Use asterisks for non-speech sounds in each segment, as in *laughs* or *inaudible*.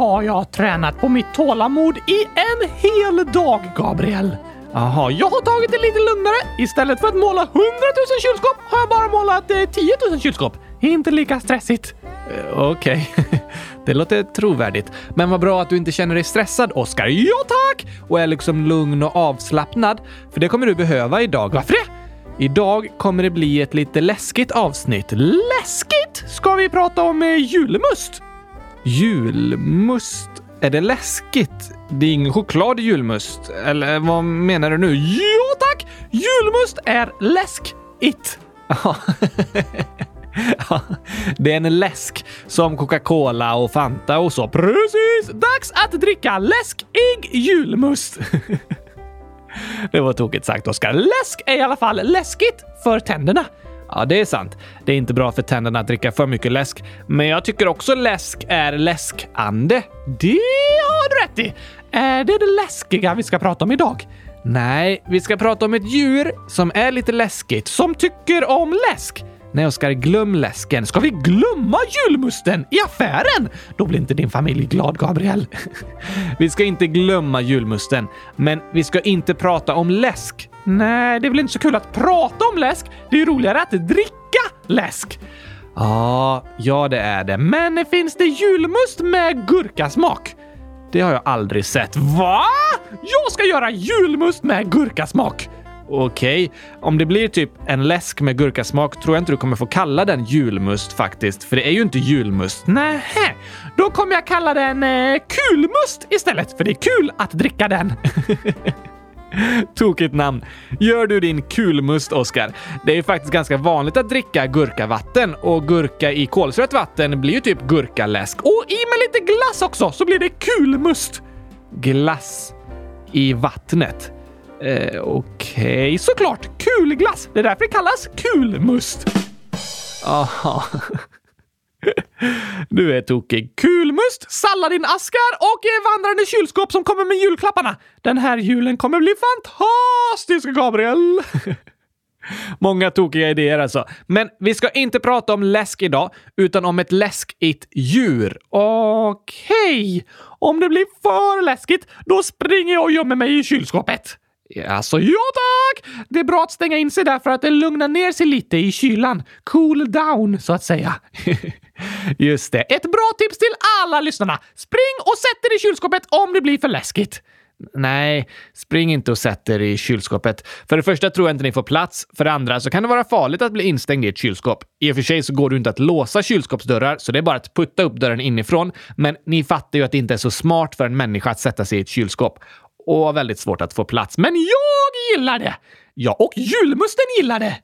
har jag tränat på mitt tålamod i en hel dag, Gabriel. Jaha, jag har tagit det lite lugnare. Istället för att måla 100 000 kylskåp har jag bara målat eh, 10 000 kylskåp. Inte lika stressigt. Eh, okej, Okej, *laughs* det låter trovärdigt. Men vad bra att du inte känner dig stressad, Oskar. Ja, tack! Och är liksom lugn och avslappnad. För det kommer du behöva idag. Varför det? Idag kommer det bli ett lite läskigt avsnitt. Läskigt! Ska vi prata om eh, julmust? Julmust? Är det läskigt? Det är ingen choklad i julmust. Eller vad menar du nu? Ja, tack! Julmust är läskigt. *laughs* Ja, det är en läsk som Coca-Cola och Fanta och så. Precis! Dags att dricka läskig julmust. *laughs* Det var tokigt sagt, Oskar. Läsk är i alla fall läskigt för tänderna. Ja, det är sant. Det är inte bra för tänderna att dricka för mycket läsk. Men jag tycker också läsk är läskande. Det har du rätt i. Är det det läskiga vi ska prata om idag? Nej, vi ska prata om ett djur som är lite läskigt, som tycker om läsk. Nej, Oskar, glöm läsken. Ska vi glömma julmusten i affären? Då blir inte din familj glad, Gabriel. *laughs* vi ska inte glömma julmusten, men vi ska inte prata om läsk. Nej, det är väl inte så kul att prata om läsk. Det är roligare att dricka läsk. Ja, ja det är det. Men finns det julmust med gurkasmak? Det har jag aldrig sett. Va? Jag ska göra julmust med gurkasmak! Okej, okay. om det blir typ en läsk med gurkasmak tror jag inte du kommer få kalla den julmust faktiskt, för det är ju inte julmust. Nähä, då kommer jag kalla den eh, kulmust istället, för det är kul att dricka den. *laughs* *laughs* Tokigt namn. Gör du din kulmust, Oskar? Det är ju faktiskt ganska vanligt att dricka gurkavatten och gurka i kolsyrat vatten blir ju typ gurkaläsk. Och i med lite glass också så blir det kulmust. Glass i vattnet? Eh, Okej, okay. såklart! Kulglass! Det är därför det kallas kulmust. Aha. *laughs* Du är tokig. Kulmust, Saladinaskar och vandrande kylskåp som kommer med julklapparna. Den här julen kommer bli fantastisk, Gabriel! *laughs* Många tokiga idéer alltså. Men vi ska inte prata om läsk idag, utan om ett läskigt djur. Okej. Okay. Om det blir för läskigt, då springer jag och gömmer mig i kylskåpet. Alltså, ja tack! Det är bra att stänga in sig där för att det lugnar ner sig lite i kylan. Cool down, så att säga. *laughs* Just det. Ett bra tips till alla lyssnarna. Spring och sätt er i kylskåpet om det blir för läskigt. Nej, spring inte och sätt er i kylskåpet. För det första tror jag inte ni får plats. För det andra så kan det vara farligt att bli instängd i ett kylskåp. I och för sig så går det inte att låsa kylskåpsdörrar, så det är bara att putta upp dörren inifrån. Men ni fattar ju att det inte är så smart för en människa att sätta sig i ett kylskåp och väldigt svårt att få plats. Men jag gillar det! Ja, och julmusten gillar det!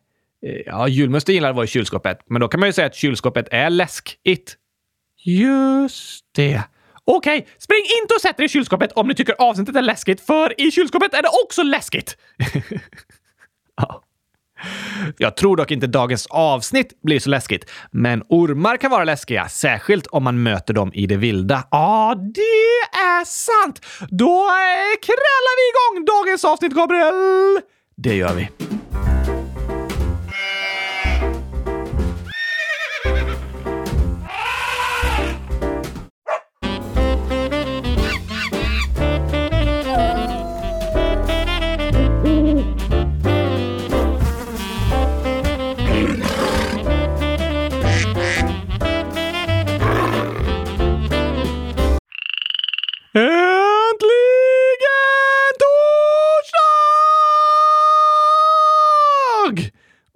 Eh, ja, julmusten gillar att vara i kylskåpet, men då kan man ju säga att kylskåpet är läskigt. Just det. Okej, okay, spring inte och sätt er i kylskåpet om ni tycker avsnittet är läskigt, för i kylskåpet är det också läskigt! *laughs* ja. Jag tror dock inte dagens avsnitt blir så läskigt, men ormar kan vara läskiga, särskilt om man möter dem i det vilda. Ja, det är sant! Då eh, krälar vi igång dagens avsnitt, Gabriel! Det gör vi.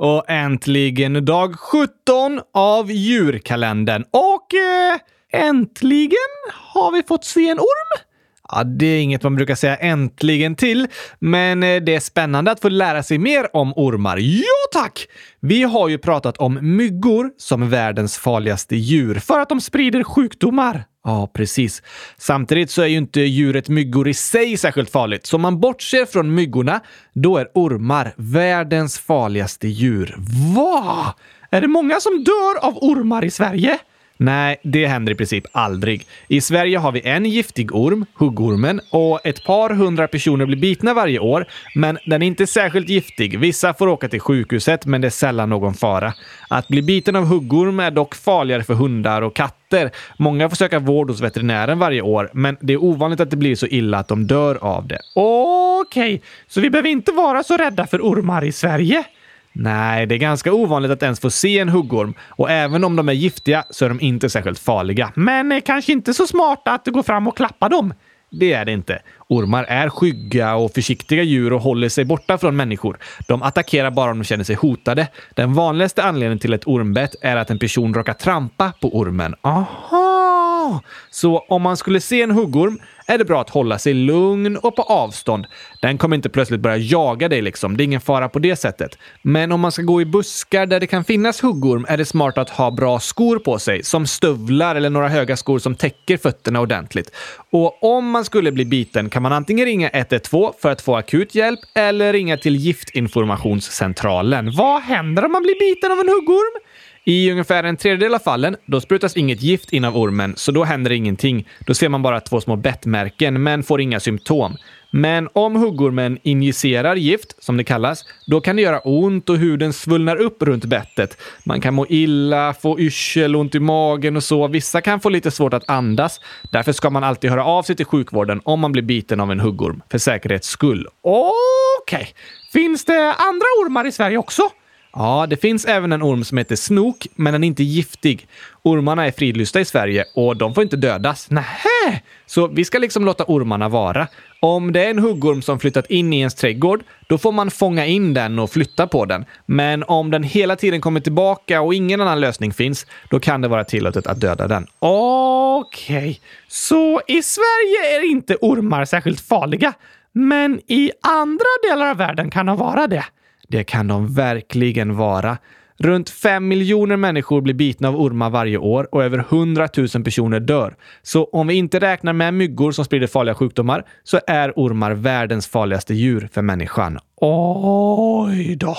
Och äntligen dag 17 av djurkalendern. Och eh, äntligen har vi fått se en orm. Ja, det är inget man brukar säga äntligen till, men eh, det är spännande att få lära sig mer om ormar. Ja, tack! Vi har ju pratat om myggor som världens farligaste djur för att de sprider sjukdomar. Ja, precis. Samtidigt så är ju inte djuret myggor i sig särskilt farligt, så om man bortser från myggorna, då är ormar världens farligaste djur. Va? Är det många som dör av ormar i Sverige? Nej, det händer i princip aldrig. I Sverige har vi en giftig orm, huggormen, och ett par hundra personer blir bitna varje år. Men den är inte särskilt giftig. Vissa får åka till sjukhuset, men det är sällan någon fara. Att bli biten av huggorm är dock farligare för hundar och katter. Många får söka vård hos veterinären varje år, men det är ovanligt att det blir så illa att de dör av det. Okej, okay, så vi behöver inte vara så rädda för ormar i Sverige? Nej, det är ganska ovanligt att ens få se en huggorm och även om de är giftiga så är de inte särskilt farliga. Men kanske inte så smarta att gå fram och klappa dem. Det är det inte. Ormar är skygga och försiktiga djur och håller sig borta från människor. De attackerar bara om de känner sig hotade. Den vanligaste anledningen till ett ormbett är att en person råkar trampa på ormen. Aha! Så om man skulle se en huggorm är det bra att hålla sig lugn och på avstånd. Den kommer inte plötsligt börja jaga dig liksom. Det är ingen fara på det sättet. Men om man ska gå i buskar där det kan finnas huggorm är det smart att ha bra skor på sig, som stövlar eller några höga skor som täcker fötterna ordentligt. Och om man skulle bli biten kan man antingen ringa 112 för att få akut hjälp eller ringa till Giftinformationscentralen. Vad händer om man blir biten av en huggorm? I ungefär en tredjedel av fallen, då sprutas inget gift in av ormen, så då händer ingenting. Då ser man bara två små bettmärken, men får inga symptom. Men om huggormen injicerar gift, som det kallas, då kan det göra ont och huden svullnar upp runt bettet. Man kan må illa, få yrsel, ont i magen och så. Vissa kan få lite svårt att andas. Därför ska man alltid höra av sig till sjukvården om man blir biten av en huggorm, för säkerhets skull. Okej. Okay. Finns det andra ormar i Sverige också? Ja, det finns även en orm som heter snok, men den är inte giftig. Ormarna är fridlysta i Sverige och de får inte dödas. Nähä! Så vi ska liksom låta ormarna vara. Om det är en huggorm som flyttat in i ens trädgård, då får man fånga in den och flytta på den. Men om den hela tiden kommer tillbaka och ingen annan lösning finns, då kan det vara tillåtet att döda den. Okej, okay. så i Sverige är inte ormar särskilt farliga, men i andra delar av världen kan de vara det. Det kan de verkligen vara. Runt 5 miljoner människor blir bitna av ormar varje år och över 100 000 personer dör. Så om vi inte räknar med myggor som sprider farliga sjukdomar så är ormar världens farligaste djur för människan. Oj då!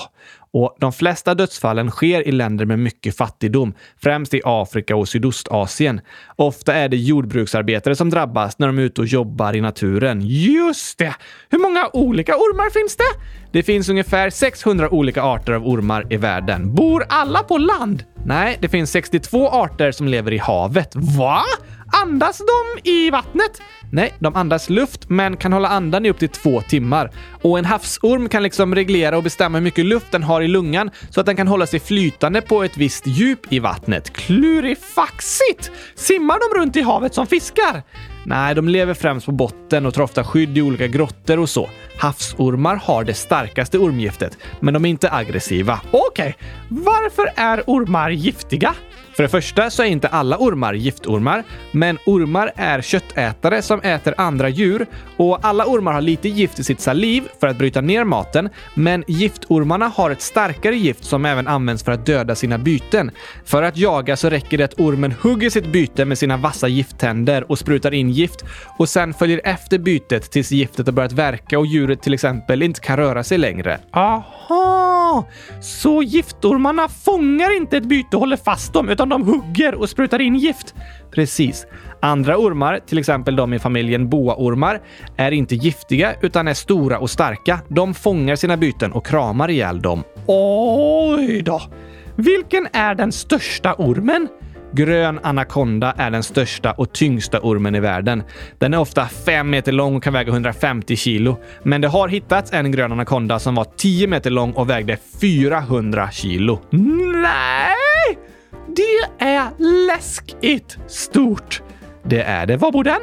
Och de flesta dödsfallen sker i länder med mycket fattigdom, främst i Afrika och Sydostasien. Ofta är det jordbruksarbetare som drabbas när de är ute och jobbar i naturen. Just det! Hur många olika ormar finns det? Det finns ungefär 600 olika arter av ormar i världen. Bor alla på land? Nej, det finns 62 arter som lever i havet. Va? Andas de i vattnet? Nej, de andas luft men kan hålla andan i upp till två timmar. Och en havsorm kan liksom reglera och bestämma hur mycket luft den har i lungan så att den kan hålla sig flytande på ett visst djup i vattnet. Klurifaxigt! Simmar de runt i havet som fiskar? Nej, de lever främst på botten och tar ofta skydd i olika grottor och så. Havsormar har det starkaste ormgiftet, men de är inte aggressiva. Okej, okay. varför är ormar giftiga? För det första så är inte alla ormar giftormar, men ormar är köttätare som äter andra djur och alla ormar har lite gift i sitt saliv för att bryta ner maten, men giftormarna har ett starkare gift som även används för att döda sina byten. För att jaga så räcker det att ormen hugger sitt byte med sina vassa gifttänder och sprutar in gift och sen följer efter bytet tills giftet har börjat verka och djuret till exempel inte kan röra sig längre. Aha! Så giftormarna fångar inte ett byte och håller fast dem, utan de hugger och sprutar in gift. Precis. Andra ormar, till exempel de i familjen boaormar, är inte giftiga utan är stora och starka. De fångar sina byten och kramar ihjäl dem. Oj då! Vilken är den största ormen? Grön anakonda är den största och tyngsta ormen i världen. Den är ofta 5 meter lång och kan väga 150 kilo. Men det har hittats en grön anakonda som var 10 meter lång och vägde 400 kilo. Nej! Det är läskigt stort. Det är det. Var bor den?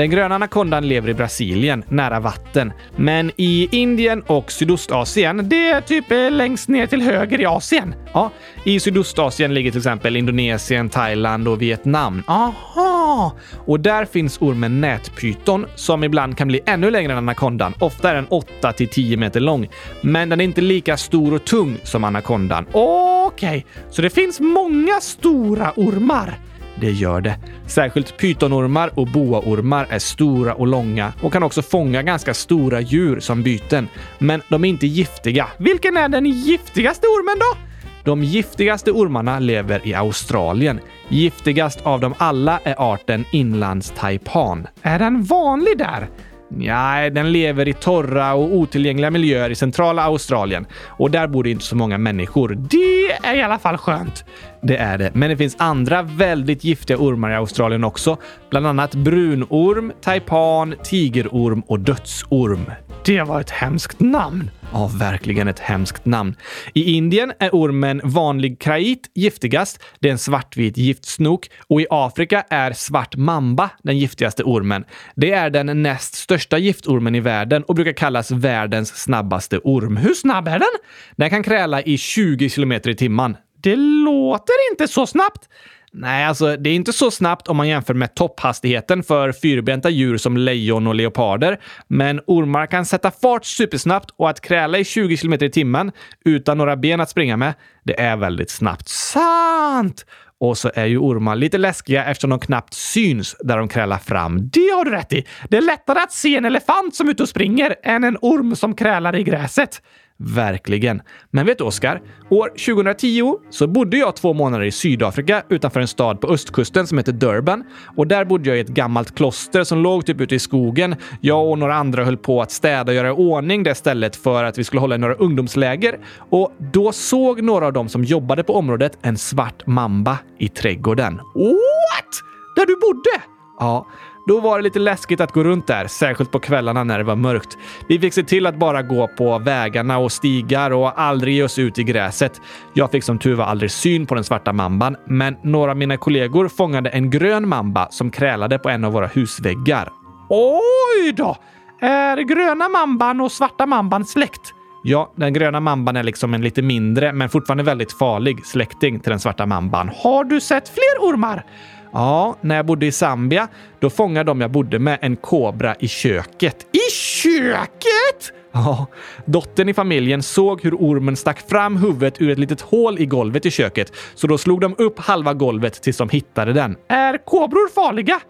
Den gröna anakondan lever i Brasilien, nära vatten. Men i Indien och Sydostasien, det är typ längst ner till höger i Asien. Ja, i Sydostasien ligger till exempel Indonesien, Thailand och Vietnam. Aha! Och där finns ormen nätpyton som ibland kan bli ännu längre än anakondan. Ofta är den 8 till 10 meter lång. Men den är inte lika stor och tung som anakondan. Okej, okay. så det finns många stora ormar. Det gör det. Särskilt pytonormar och boaormar är stora och långa och kan också fånga ganska stora djur som byten. Men de är inte giftiga. Vilken är den giftigaste ormen då? De giftigaste ormarna lever i Australien. Giftigast av dem alla är arten inlandstaipan. Är den vanlig där? Nej, den lever i torra och otillgängliga miljöer i centrala Australien. Och där bor det inte så många människor. Det är i alla fall skönt. Det är det. Men det finns andra väldigt giftiga ormar i Australien också. Bland annat brunorm, taipan, tigerorm och dödsorm. Det var ett hemskt namn. Ja, verkligen ett hemskt namn. I Indien är ormen vanlig krait giftigast. Det är en svartvit giftsnok. Och i Afrika är svart mamba den giftigaste ormen. Det är den näst största giftormen i världen och brukar kallas världens snabbaste orm. Hur snabb är den? Den kan kräla i 20 kilometer i timmen. Det låter inte så snabbt. Nej, alltså det är inte så snabbt om man jämför med topphastigheten för fyrbenta djur som lejon och leoparder. Men ormar kan sätta fart supersnabbt och att kräla i 20 km i timmen utan några ben att springa med, det är väldigt snabbt. Sant! Och så är ju ormar lite läskiga eftersom de knappt syns där de krälar fram. Det har du rätt i. Det är lättare att se en elefant som är ute och springer än en orm som krälar i gräset. Verkligen. Men vet du Oskar? År 2010 så bodde jag två månader i Sydafrika utanför en stad på östkusten som heter Durban. Och där bodde jag i ett gammalt kloster som låg typ ute i skogen. Jag och några andra höll på att städa och göra i ordning det stället för att vi skulle hålla några ungdomsläger. Och då såg några av dem som jobbade på området en svart mamba i trädgården. What? Där du bodde? Ja, då var det lite läskigt att gå runt där, särskilt på kvällarna när det var mörkt. Vi fick se till att bara gå på vägarna och stigar och aldrig ge oss ut i gräset. Jag fick som tur var aldrig syn på den svarta mamban, men några av mina kollegor fångade en grön mamba som krälade på en av våra husväggar. Oj då! Är gröna mamban och svarta mamban släkt? Ja, den gröna mamban är liksom en lite mindre, men fortfarande väldigt farlig släkting till den svarta mamban. Har du sett fler ormar? Ja, när jag bodde i Zambia, då fångade de jag bodde med en kobra i köket. I köket? Ja, dottern i familjen såg hur ormen stack fram huvudet ur ett litet hål i golvet i köket, så då slog de upp halva golvet tills de hittade den. Är kobror farliga?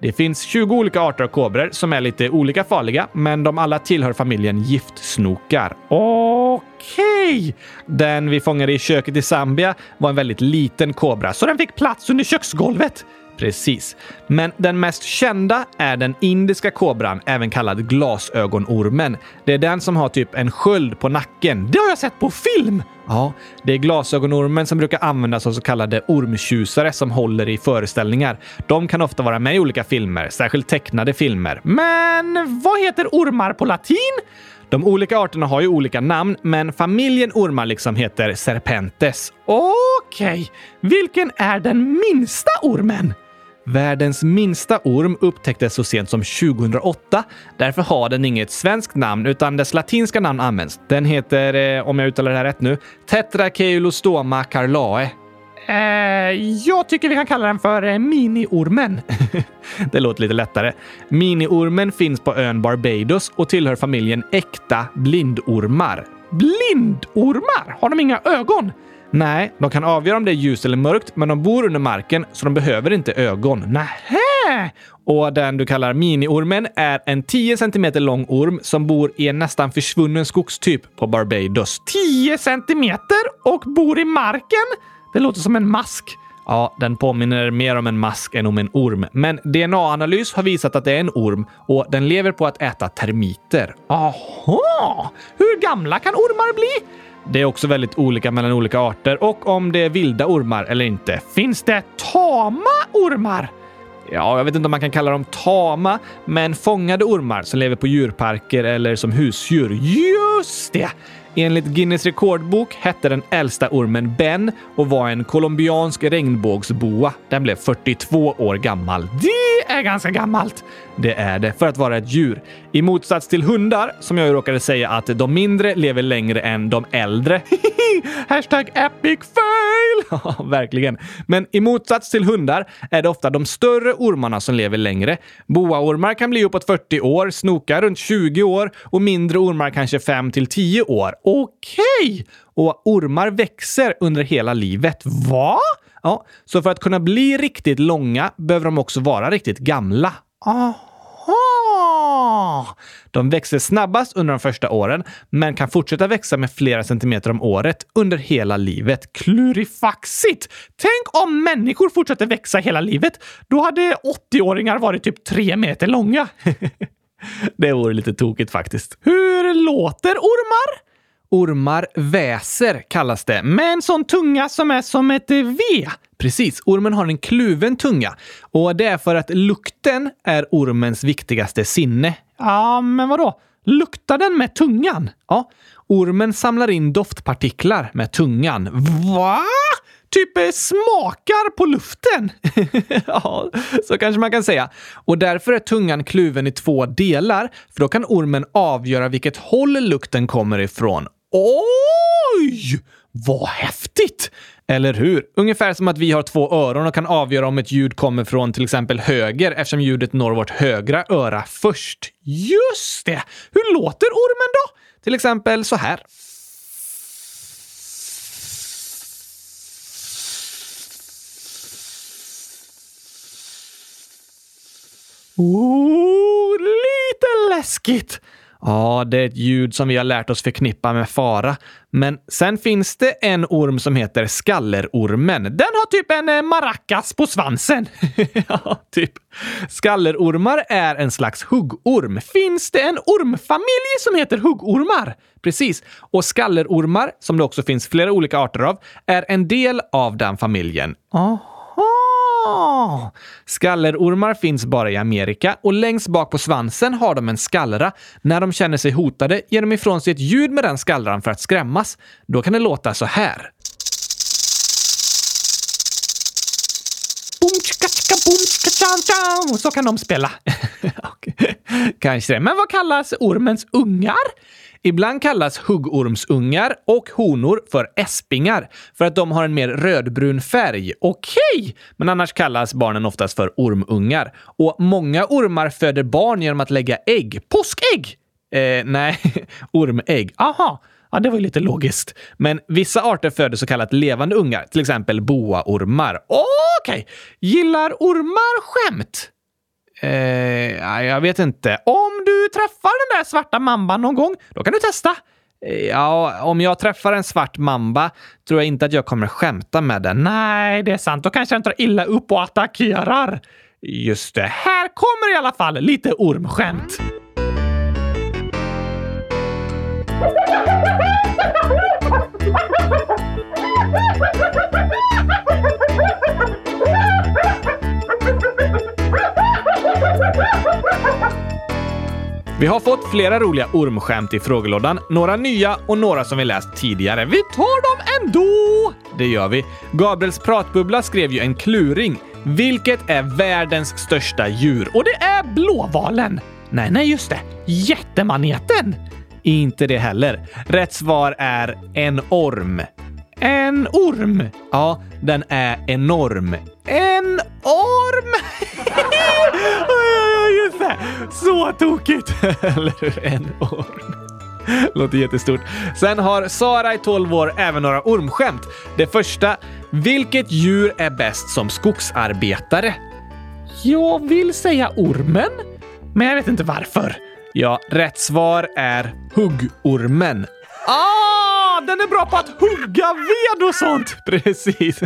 Det finns 20 olika arter av kobror som är lite olika farliga, men de alla tillhör familjen giftsnokar. Okej! Okay. Den vi fångade i köket i Zambia var en väldigt liten kobra, så den fick plats under köksgolvet. Precis. Men den mest kända är den indiska kobran, även kallad glasögonormen. Det är den som har typ en sköld på nacken. Det har jag sett på film! Ja, det är glasögonormen som brukar användas av så kallade ormtjusare som håller i föreställningar. De kan ofta vara med i olika filmer, särskilt tecknade filmer. Men vad heter ormar på latin? De olika arterna har ju olika namn, men familjen ormar liksom heter serpentes. Okej, okay. vilken är den minsta ormen? Världens minsta orm upptäcktes så sent som 2008. Därför har den inget svenskt namn, utan dess latinska namn används. Den heter, eh, om jag uttalar det här rätt nu, Tetrakeulostoma carlae. Eh, jag tycker vi kan kalla den för eh, miniormen. *laughs* det låter lite lättare. Miniormen finns på ön Barbados och tillhör familjen äkta blindormar. Blindormar? Har de inga ögon? Nej, de kan avgöra om det är ljust eller mörkt, men de bor under marken så de behöver inte ögon. Nähä! Och den du kallar miniormen är en 10 cm lång orm som bor i en nästan försvunnen skogstyp på Barbados. 10 cm och bor i marken? Det låter som en mask. Ja, den påminner mer om en mask än om en orm. Men DNA-analys har visat att det är en orm och den lever på att äta termiter. Aha! Hur gamla kan ormar bli? Det är också väldigt olika mellan olika arter och om det är vilda ormar eller inte. Finns det tama ormar? Ja, jag vet inte om man kan kalla dem tama, men fångade ormar som lever på djurparker eller som husdjur. Just det! Enligt Guinness rekordbok hette den äldsta ormen Ben och var en colombiansk regnbågsboa. Den blev 42 år gammal. Det är ganska gammalt. Det är det, för att vara ett djur. I motsats till hundar, som jag ju råkade säga att de mindre lever längre än de äldre. *laughs* Hashtag epic fail! *laughs* Ja, verkligen. Men i motsats till hundar är det ofta de större ormarna som lever längre. Boaormar kan bli uppåt 40 år, snokar runt 20 år och mindre ormar kanske 5 till 10 år. Okej! Okay. Och ormar växer under hela livet. Va? Ja, så för att kunna bli riktigt långa behöver de också vara riktigt gamla. Aha! Aha! De växer snabbast under de första åren, men kan fortsätta växa med flera centimeter om året under hela livet. Klurifaxigt! Tänk om människor fortsätter växa hela livet. Då hade 80-åringar varit typ tre meter långa. *laughs* det vore lite tokigt faktiskt. Hur låter ormar? Ormar väser kallas det. Med en sån tunga som är som ett V. Precis, ormen har en kluven tunga. Och det är för att lukten är ormens viktigaste sinne. Ja, men vadå? Luktar den med tungan? Ja, ormen samlar in doftpartiklar med tungan. Va? Typ eh, smakar på luften? *laughs* ja, så kanske man kan säga. Och därför är tungan kluven i två delar, för då kan ormen avgöra vilket håll lukten kommer ifrån. Oj! Vad häftigt! Eller hur? Ungefär som att vi har två öron och kan avgöra om ett ljud kommer från till exempel höger eftersom ljudet når vårt högra öra först. Just det! Hur låter ormen då? Till exempel så här. Oh, lite läskigt! Ja, det är ett ljud som vi har lärt oss förknippa med fara. Men sen finns det en orm som heter skallerormen. Den har typ en eh, maracas på svansen. *laughs* ja, typ. Skallerormar är en slags huggorm. Finns det en ormfamilj som heter huggormar? Precis. Och skallerormar, som det också finns flera olika arter av, är en del av den familjen. Aha! Ah! Skallerormar finns bara i Amerika och längst bak på svansen har de en skallra. När de känner sig hotade ger de ifrån sig ett ljud med den skallran för att skrämmas. Då kan det låta så här. Så kan de spela. *laughs* Kanske det. Men vad kallas ormens ungar? Ibland kallas huggormsungar och honor för äspingar för att de har en mer rödbrun färg. Okej! Okay. Men annars kallas barnen oftast för ormungar. Och många ormar föder barn genom att lägga ägg. Påskägg? Eh, nej, *laughs* ormägg. Aha. Ja, det var ju lite logiskt. Men vissa arter föder så kallat levande ungar, till exempel boaormar. Okej! Okay. Gillar ormar skämt? Eh, jag vet inte. Om du träffar den där svarta mamban någon gång, då kan du testa. Eh, ja, om jag träffar en svart mamba tror jag inte att jag kommer skämta med den. Nej, det är sant. Då kanske den tar illa upp och attackerar. Just det. Här kommer i alla fall lite ormskämt. *laughs* Vi har fått flera roliga ormskämt i frågelådan. Några nya och några som vi läst tidigare. Vi tar dem ändå! Det gör vi. Gabriels pratbubbla skrev ju en kluring. Vilket är världens största djur? Och det är blåvalen! Nej, nej, just det. Jättemaneten! Inte det heller. Rätt svar är en orm. En orm? Ja, den är enorm. En orm? *laughs* *laughs* Just det! Så tokigt! *laughs* Eller hur? En orm. Låter jättestort. Sen har Sara i 12 år även några ormskämt. Det första. Vilket djur är bäst som skogsarbetare? Jag vill säga ormen, men jag vet inte varför. Ja, rätt svar är huggormen. Ah, den är bra på att hugga ved och sånt! *laughs* Precis.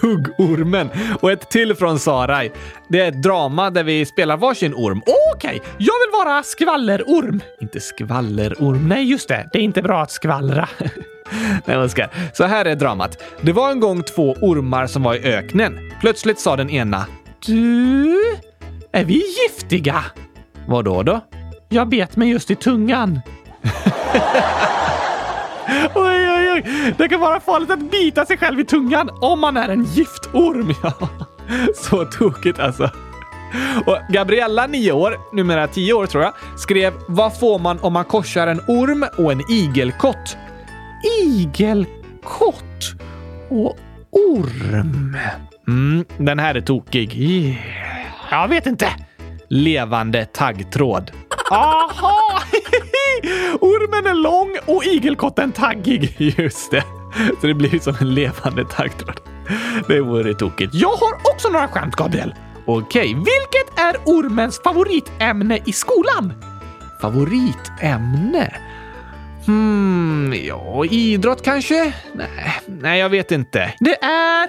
Huggormen. Och ett till från Sarai. Det är ett drama där vi spelar varsin orm. Okej, okay. jag vill vara skvallerorm. Inte skvallerorm. Nej, just det. Det är inte bra att skvallra. *laughs* Nej, Oskar. Så här är dramat. Det var en gång två ormar som var i öknen. Plötsligt sa den ena Du, är vi giftiga? Vad då då? Jag bet mig just i tungan. *laughs* oj, oj. Det kan vara farligt att bita sig själv i tungan om man är en giftorm. *laughs* Ja, så tokigt alltså. Och Gabriella, 9 år, numera 10 år tror jag, skrev “Vad får man om man korsar en orm och en igelkott?” Igelkott och orm. Mm, den här är tokig. Jag vet inte. Levande taggtråd. Aha! *laughs* Ormen är lång och igelkotten taggig. Just det. Så det blir som en levande taggtråd. Det vore tokigt. Jag har också några skämt, Gabriel. Okej, vilket är ormens favoritämne i skolan? Favoritämne? Hmm, ja, idrott kanske? Nej, nej, jag vet inte. Det är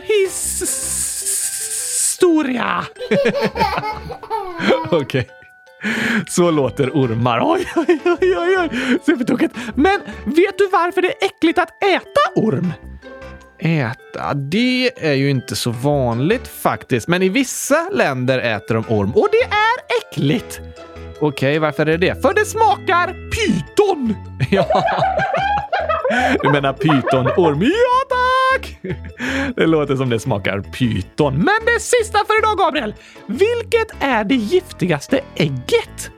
historia! *laughs* Okej. Okay. Så låter ormar. Oj, oj, oj, oj, oj. Supertokigt. Men vet du varför det är äckligt att äta orm? Äta? Det är ju inte så vanligt faktiskt. Men i vissa länder äter de orm. Och det är äckligt! Okej, okay, varför är det? För det smakar pyton! *laughs* ja. Du menar pytonorm? Ja, tack! Det låter som det smakar pyton. Men det sista för idag, Gabriel. Vilket är det giftigaste ägget?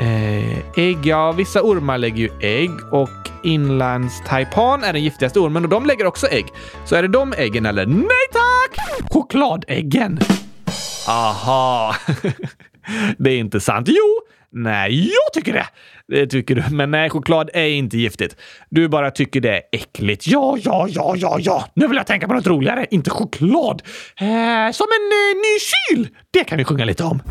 Eh, ägg, ja, vissa ormar lägger ju ägg och inlandstaipan är den giftigaste ormen och de lägger också ägg. Så är det de äggen eller? Nej tack! Chokladäggen. Aha. *laughs* det är inte sant. Jo, nej, jag tycker det. Det tycker du. Men nej, choklad är inte giftigt. Du bara tycker det är äckligt. Ja, ja, ja, ja, ja. Nu vill jag tänka på något roligare. Inte choklad. Eh, som en eh, ny kyl. Det kan vi sjunga lite om.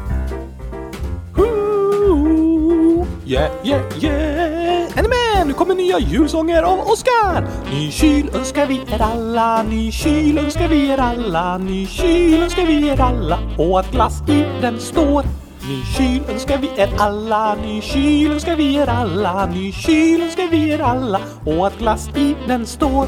Yeah, yeah, yeah. Är ni med? Nu kommer nya julsånger av Oskar. Ny kyl önskar vi er alla, ny kyl önskar vi er alla, ny kyl önskar vi er alla och att glass i den står. Ny kyl önskar vi er alla, ny kyl önskar vi er alla, ny kyl önskar vi er alla och att glass i den står.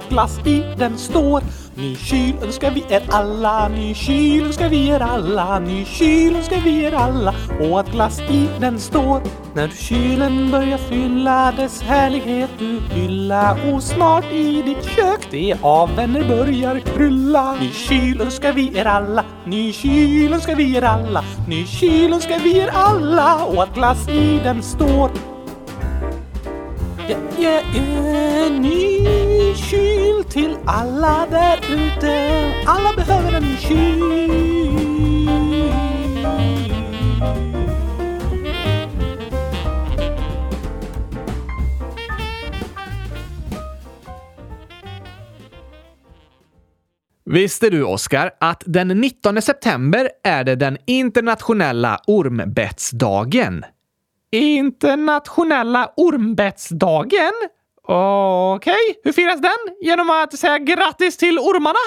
att glass i den står. Ny kyl önskar vi er alla, ny kyl önskar vi er alla, ny kyl önskar vi er alla och att glass i den står. När kylen börjar fylla dess härlighet du hylla och snart i ditt kök det av vänner börjar krylla. Ny kyl önskar vi er alla, ny kyl önskar vi er alla, ny kyl önskar vi er alla och att glass i den står. Yeah, är yeah, ny kyl till alla där ute. Alla behöver en kyl. Visste du, Oskar, att den 19 september är det den internationella ormbettsdagen? Internationella ormbettsdagen? Okej, okay. hur firas den? Genom att säga grattis till ormarna?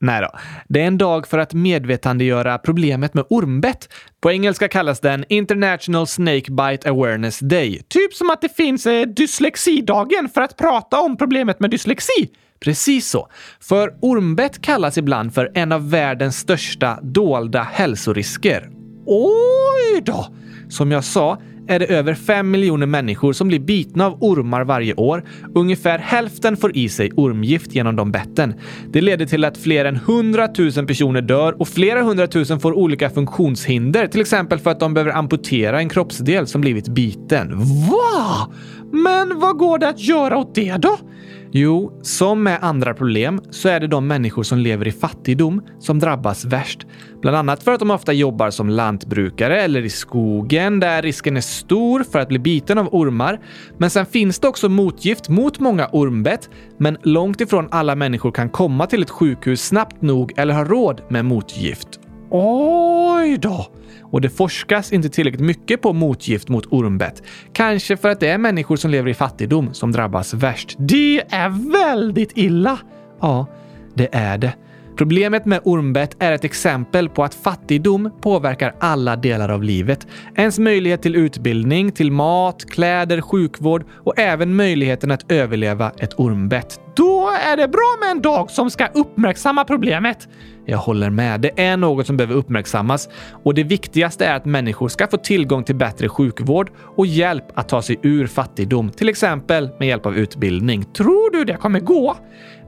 Nej då. Det är en dag för att medvetandegöra problemet med ormbett. På engelska kallas den International Snake Bite Awareness Day. Typ som att det finns eh, dyslexidagen för att prata om problemet med dyslexi. Precis så. För ormbett kallas ibland för en av världens största dolda hälsorisker. Oj då! Som jag sa är det över 5 miljoner människor som blir bitna av ormar varje år. Ungefär hälften får i sig ormgift genom de betten. Det leder till att fler än 100 000 personer dör och flera hundratusen får olika funktionshinder, till exempel för att de behöver amputera en kroppsdel som blivit biten. Va? Men vad går det att göra åt det då? Jo, som med andra problem så är det de människor som lever i fattigdom som drabbas värst. Bland annat för att de ofta jobbar som lantbrukare eller i skogen där risken är stor för att bli biten av ormar. Men sen finns det också motgift mot många ormbett, men långt ifrån alla människor kan komma till ett sjukhus snabbt nog eller ha råd med motgift. Oj då! Och det forskas inte tillräckligt mycket på motgift mot ormbett. Kanske för att det är människor som lever i fattigdom som drabbas värst. Det är väldigt illa! Ja, det är det. Problemet med ormbett är ett exempel på att fattigdom påverkar alla delar av livet. Ens möjlighet till utbildning, till mat, kläder, sjukvård och även möjligheten att överleva ett ormbett. Då är det bra med en dag som ska uppmärksamma problemet. Jag håller med. Det är något som behöver uppmärksammas och det viktigaste är att människor ska få tillgång till bättre sjukvård och hjälp att ta sig ur fattigdom, till exempel med hjälp av utbildning. Tror du det kommer gå?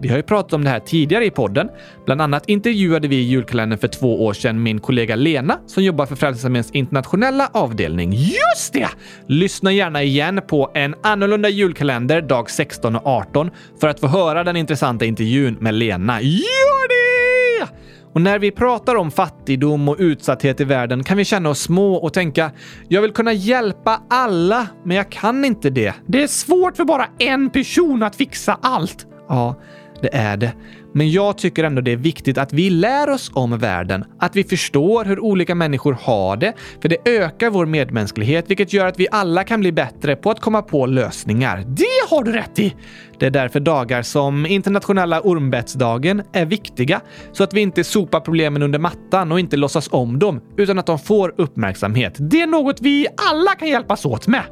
Vi har ju pratat om det här tidigare i podden. Bland annat intervjuade vi i julkalendern för två år sedan min kollega Lena som jobbar för Frälsningsarméns internationella avdelning. Just det! Lyssna gärna igen på en annorlunda julkalender dag 16 och 18 för att få höra den intressanta intervjun med Lena. Gör det! Och när vi pratar om fattigdom och utsatthet i världen kan vi känna oss små och tänka “Jag vill kunna hjälpa alla, men jag kan inte det”. Det är svårt för bara en person att fixa allt. Ja, det är det. Men jag tycker ändå det är viktigt att vi lär oss om världen, att vi förstår hur olika människor har det, för det ökar vår medmänsklighet, vilket gör att vi alla kan bli bättre på att komma på lösningar. Det har du rätt i! Det är därför dagar som internationella ormbettsdagen är viktiga, så att vi inte sopar problemen under mattan och inte låtsas om dem, utan att de får uppmärksamhet. Det är något vi alla kan hjälpas åt med.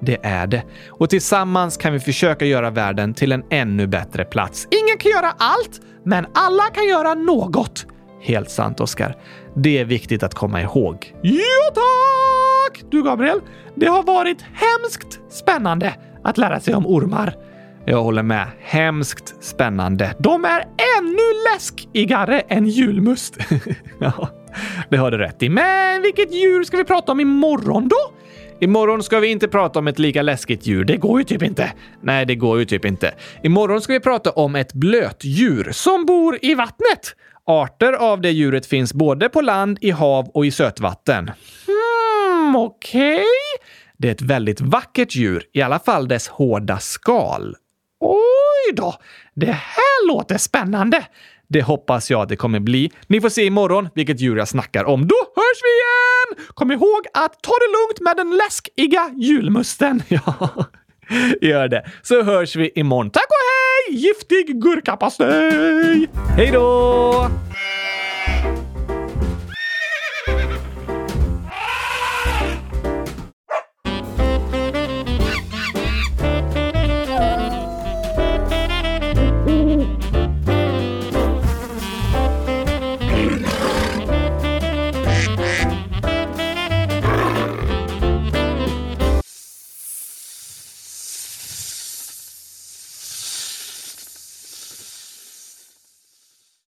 Det är det. Och tillsammans kan vi försöka göra världen till en ännu bättre plats. Ingen kan göra allt, men alla kan göra något. Helt sant, Oskar. Det är viktigt att komma ihåg. Ja, tack! Du, Gabriel, det har varit hemskt spännande att lära sig om ormar. Jag håller med. Hemskt spännande. De är ännu läskigare än julmust. *laughs* ja, det har du rätt i. Men vilket djur ska vi prata om imorgon då? Imorgon ska vi inte prata om ett lika läskigt djur. Det går ju typ inte. Nej, det går ju typ inte. Imorgon ska vi prata om ett blötdjur som bor i vattnet. Arter av det djuret finns både på land, i hav och i sötvatten. Hmm, okej. Okay. Det är ett väldigt vackert djur, i alla fall dess hårda skal. Oj då! Det här låter spännande. Det hoppas jag att det kommer bli. Ni får se imorgon vilket djur jag snackar om. Då hörs vi igen! Kom ihåg att ta det lugnt med den läskiga julmusten. *laughs* Ja, gör det. Så hörs vi imorgon. Tack och hej! Giftig gurkapastej! Hej då!